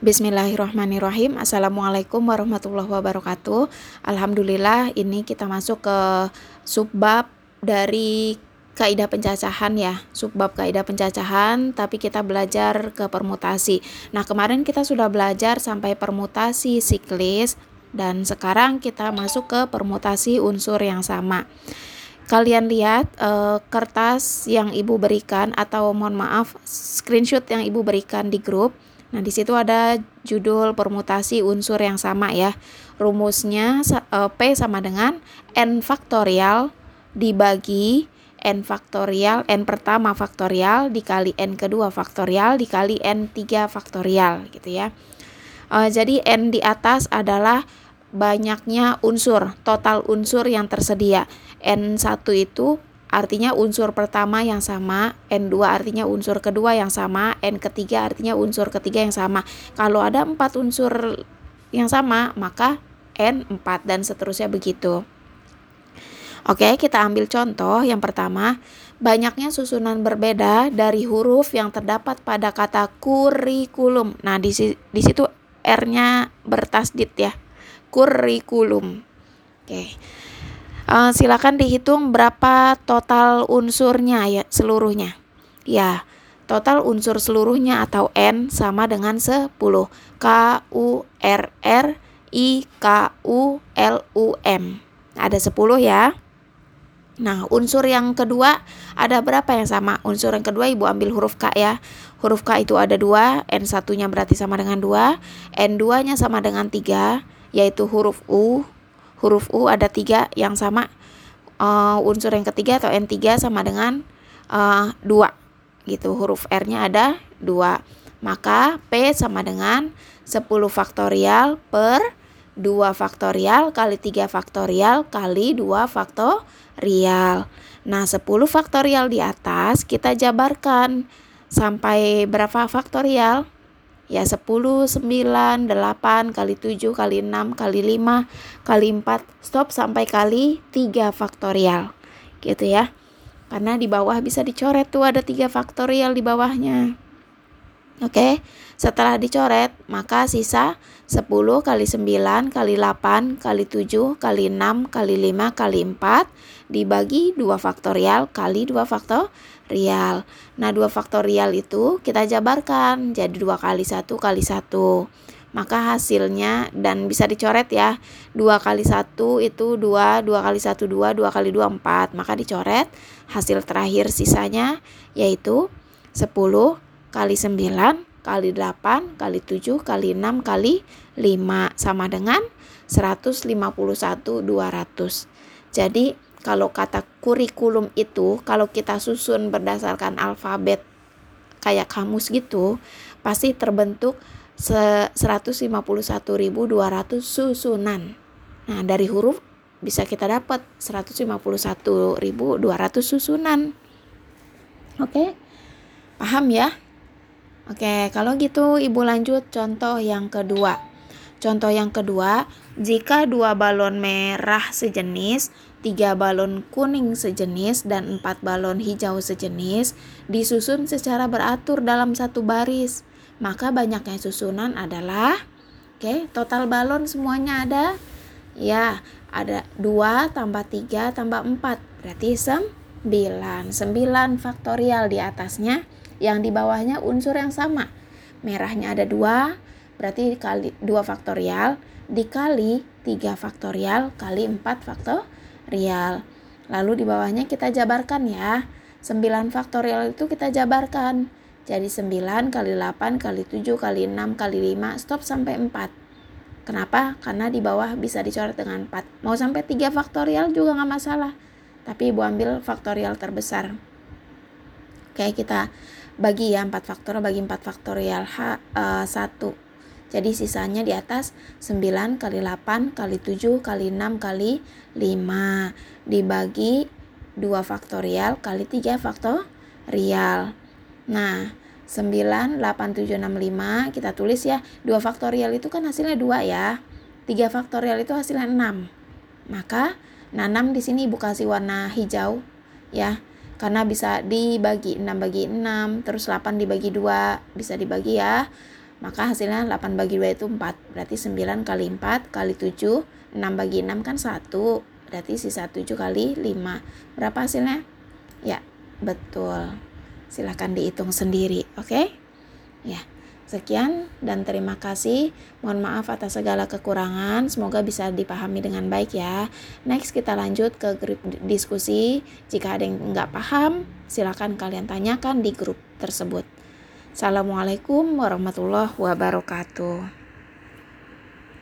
Bismillahirrahmanirrahim. Assalamualaikum warahmatullahi wabarakatuh. Alhamdulillah ini kita masuk ke subbab dari kaidah pencacahan ya. Subbab kaidah pencacahan tapi kita belajar ke permutasi. Nah kemarin kita sudah belajar sampai permutasi siklis dan sekarang kita masuk ke permutasi unsur yang sama. Kalian lihat uh, kertas yang ibu berikan atau mohon maaf screenshot yang ibu berikan di grup Nah, di situ ada judul permutasi unsur yang sama ya. Rumusnya uh, P sama dengan N faktorial dibagi N faktorial, N pertama faktorial dikali N kedua faktorial dikali N tiga faktorial gitu ya. Uh, jadi N di atas adalah banyaknya unsur, total unsur yang tersedia. N1 itu artinya unsur pertama yang sama, N2 artinya unsur kedua yang sama, N ketiga artinya unsur ketiga yang sama. Kalau ada empat unsur yang sama, maka N4 dan seterusnya begitu. Oke, kita ambil contoh yang pertama. Banyaknya susunan berbeda dari huruf yang terdapat pada kata kurikulum. Nah, di, di situ R-nya bertasdid ya. Kurikulum. Oke. Uh, silakan dihitung berapa total unsurnya ya seluruhnya. Ya, total unsur seluruhnya atau N sama dengan 10. K U R R I K U L U M. Ada 10 ya. Nah, unsur yang kedua ada berapa yang sama? Unsur yang kedua Ibu ambil huruf K ya. Huruf K itu ada dua, N1-nya berarti sama dengan 2, N2-nya sama dengan 3, yaitu huruf U, huruf U ada tiga yang sama uh, unsur yang ketiga atau N3 sama dengan uh, 2 gitu. Huruf R-nya ada 2 maka P sama dengan 10 faktorial per 2 faktorial kali 3 faktorial kali 2 faktorial. Nah 10 faktorial di atas kita jabarkan sampai berapa faktorial ya 10, 9, 8 kali 7 kali 6 kali 5 kali 4 stop sampai kali 3 faktorial. Gitu ya. Karena di bawah bisa dicoret tuh ada 3 faktorial di bawahnya oke setelah dicoret maka sisa 10 kali 9 kali 8 kali 7 kali 6 kali 5 kali 4 dibagi 2 faktorial kali 2 faktorial faktorial. Nah, 2 faktorial itu kita jabarkan jadi 2 kali 1 kali 1. Maka hasilnya dan bisa dicoret ya. 2 kali 1 itu 2, 2 kali 1 2, 2 kali 2 4. Maka dicoret hasil terakhir sisanya yaitu 10 kali 9 kali 8 kali 7 kali 6 kali 5 sama dengan 151 200. Jadi kalau kata kurikulum itu kalau kita susun berdasarkan alfabet kayak kamus gitu pasti terbentuk 151.200 susunan. Nah, dari huruf bisa kita dapat 151.200 susunan. Oke. Paham ya? Oke, kalau gitu Ibu lanjut contoh yang kedua. Contoh yang kedua, jika dua balon merah sejenis tiga balon kuning sejenis dan empat balon hijau sejenis disusun secara beratur dalam satu baris. Maka banyaknya susunan adalah oke, total balon semuanya ada ya, ada dua tambah tiga tambah empat berarti sembilan sembilan faktorial di atasnya yang di bawahnya unsur yang sama. Merahnya ada dua berarti kali dua faktorial dikali tiga faktorial kali empat faktorial. Lalu di bawahnya kita jabarkan ya. 9 faktorial itu kita jabarkan. Jadi 9 kali 8 kali 7 kali 6 kali 5 stop sampai 4. Kenapa? Karena di bawah bisa dicoret dengan 4. Mau sampai 3 faktorial juga nggak masalah. Tapi ibu ambil faktorial terbesar. Oke kita bagi ya 4 faktorial bagi 4 faktorial H uh, 1 jadi sisanya di atas 9 kali 8 kali 7 kali 6 kali 5 dibagi 2 faktorial kali 3 faktorial. Nah, 9, 8, 7, 6, 5 kita tulis ya. 2 faktorial itu kan hasilnya 2 ya. 3 faktorial itu hasilnya 6. Maka, nah 6 di sini Ibu kasih warna hijau ya. Karena bisa dibagi 6 bagi 6, terus 8 dibagi 2, bisa dibagi ya maka hasilnya 8 bagi 2 itu 4 berarti 9 kali 4 kali 7 6 bagi 6 kan 1 berarti sisa 7 kali 5 berapa hasilnya? ya betul silahkan dihitung sendiri oke okay? ya Sekian dan terima kasih. Mohon maaf atas segala kekurangan. Semoga bisa dipahami dengan baik ya. Next kita lanjut ke grup diskusi. Jika ada yang nggak paham, silakan kalian tanyakan di grup tersebut. Assalamualaikum warahmatullahi wabarakatuh.